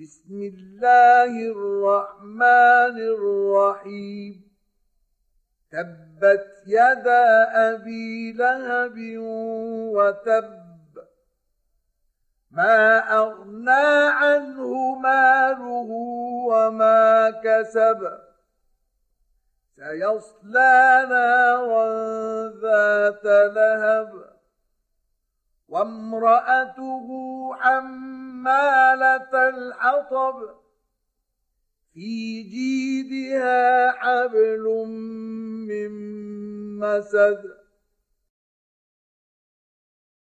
بسم الله الرحمن الرحيم. تبت يدا أبي لهب وتب. ما أغنى عنه ماله وما كسب. سيصلى نارا ذات لهب. وامرأته حمالة الحطب في جيدها حبل من مسد.